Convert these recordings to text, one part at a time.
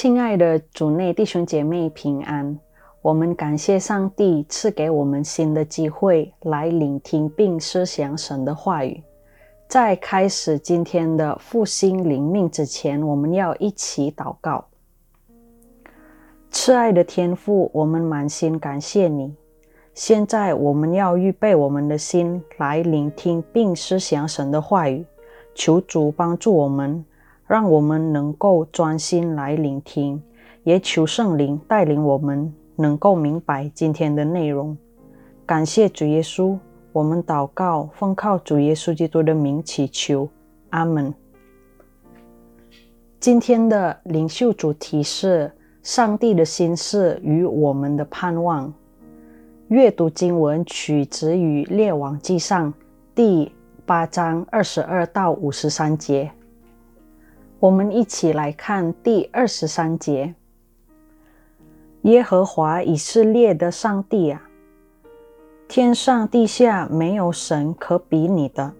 亲爱的主内弟兄姐妹平安，我们感谢上帝赐给我们新的机会来聆听并思想神的话语。在开始今天的复兴灵命之前，我们要一起祷告。慈爱的天父，我们满心感谢你。现在我们要预备我们的心来聆听并思想神的话语，求主帮助我们，让我们能够专心来聆听，也求圣灵带领我们能够明白今天的内容。感谢主耶稣，我们祷告奉靠主耶稣基督的名祈求，阿门。今天的领袖主题是上帝的心事与我们的盼望。阅读经文取自于《列王记上》第八章二十二到五十三节。我们一起来看第二十三节：耶和华以色列的上帝啊，天上地下没有神可比你的。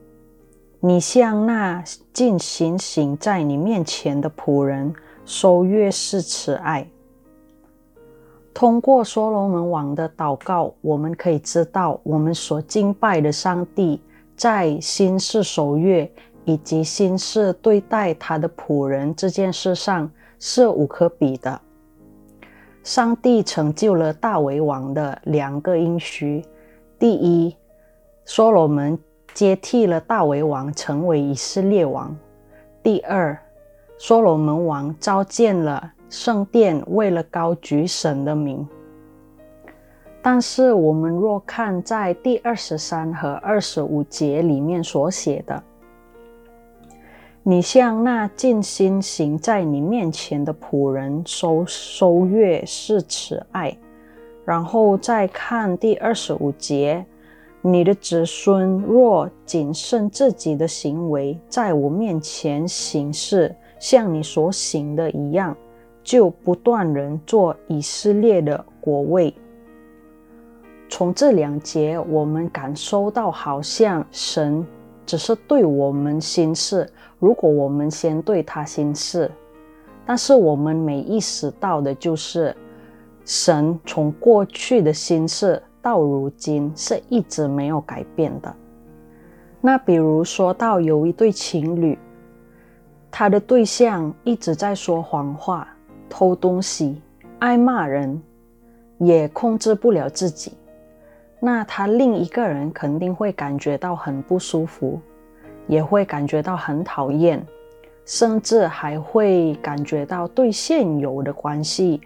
你向那尽行行在你面前的仆人收越是慈爱。通过所罗门王的祷告，我们可以知道，我们所敬拜的上帝在心事守约以及心事对待他的仆人这件事上是无可比的。上帝成就了大卫王的两个应许：第一，所罗门接替了大卫王成为以色列王；第二，所罗门王召见了。圣殿为了高举神的名，但是我们若看在第二十三和二十五节里面所写的，你向那尽心行在你面前的仆人收收月是慈爱，然后再看第二十五节，你的子孙若谨慎自己的行为，在我面前行事，像你所行的一样。就不断人做以色列的国位。从这两节，我们感受到好像神只是对我们心事，如果我们先对他心事，但是我们没意识到的就是，神从过去的心事到如今是一直没有改变的。那比如说到有一对情侣，他的对象一直在说谎话。偷东西，爱骂人，也控制不了自己，那他另一个人肯定会感觉到很不舒服，也会感觉到很讨厌，甚至还会感觉到对现有的关系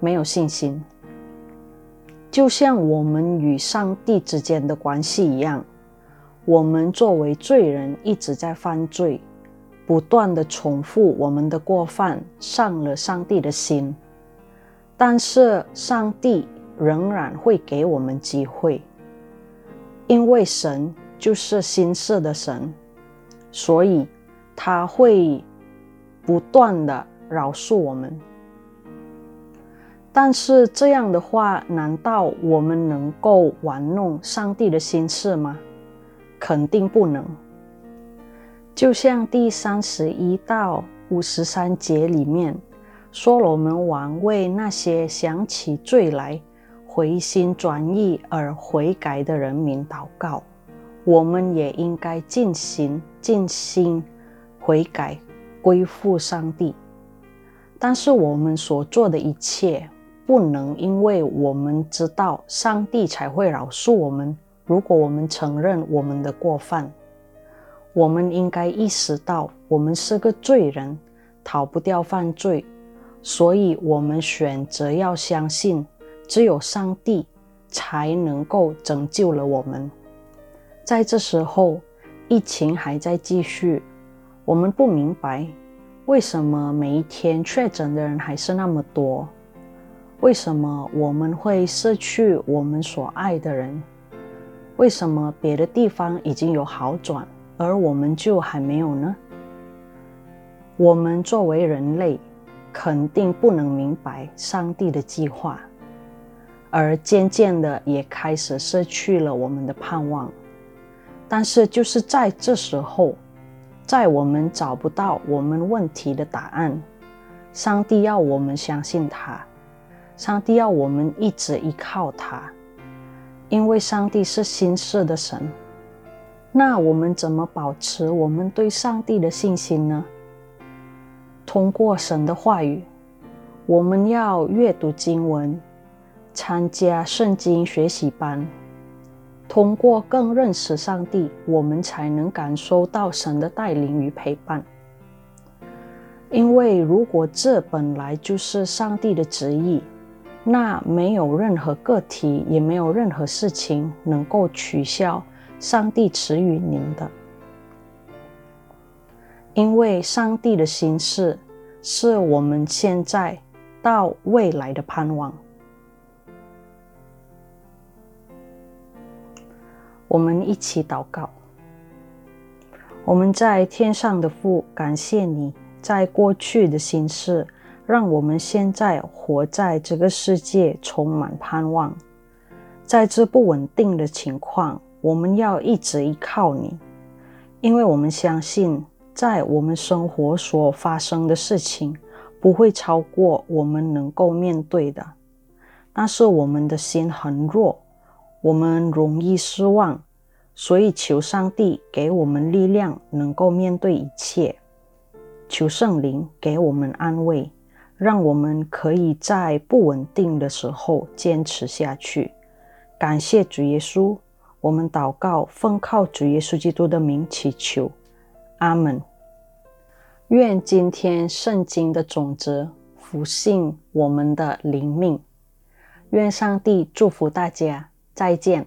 没有信心。就像我们与上帝之间的关系一样，我们作为罪人一直在犯罪。不断的重复我们的过犯，伤了上帝的心。但是上帝仍然会给我们机会，因为神就是心事的神，所以他会不断的饶恕我们。但是这样的话，难道我们能够玩弄上帝的心事吗？肯定不能。就像第三十一到五十三节里面，所罗门王为那些想起罪来、回心转意而悔改的人民祷告，我们也应该尽心尽心悔改，归附上帝。但是我们所做的一切，不能因为我们知道上帝才会饶恕我们。如果我们承认我们的过犯，我们应该意识到，我们是个罪人，逃不掉犯罪，所以我们选择要相信，只有上帝才能够拯救了我们。在这时候，疫情还在继续，我们不明白为什么每一天确诊的人还是那么多，为什么我们会失去我们所爱的人，为什么别的地方已经有好转？而我们就还没有呢。我们作为人类，肯定不能明白上帝的计划，而渐渐的也开始失去了我们的盼望。但是就是在这时候，在我们找不到我们问题的答案，上帝要我们相信他，上帝要我们一直依靠他，因为上帝是心事的神。那我们怎么保持我们对上帝的信心呢？通过神的话语，我们要阅读经文，参加圣经学习班。通过更认识上帝，我们才能感受到神的带领与陪伴。因为如果这本来就是上帝的旨意，那没有任何个体，也没有任何事情能够取消上帝赐予您的。因为上帝的心事是我们现在到未来的盼望。我们一起祷告。我们在天上的父，感谢你在过去的心事，让我们现在活在这个世界充满盼望。在这不稳定的情况，我们要一直依靠你，因为我们相信，在我们生活所发生的事情不会超过我们能够面对的。但是我们的心很弱。我们容易失望，所以求上帝给我们力量，能够面对一切。求圣灵给我们安慰，让我们可以在不稳定的时候坚持下去。感谢主耶稣，我们祷告，奉靠主耶稣基督的名祈求，阿门。愿今天圣经的种子福信我们的灵命。愿上帝祝福大家。再见。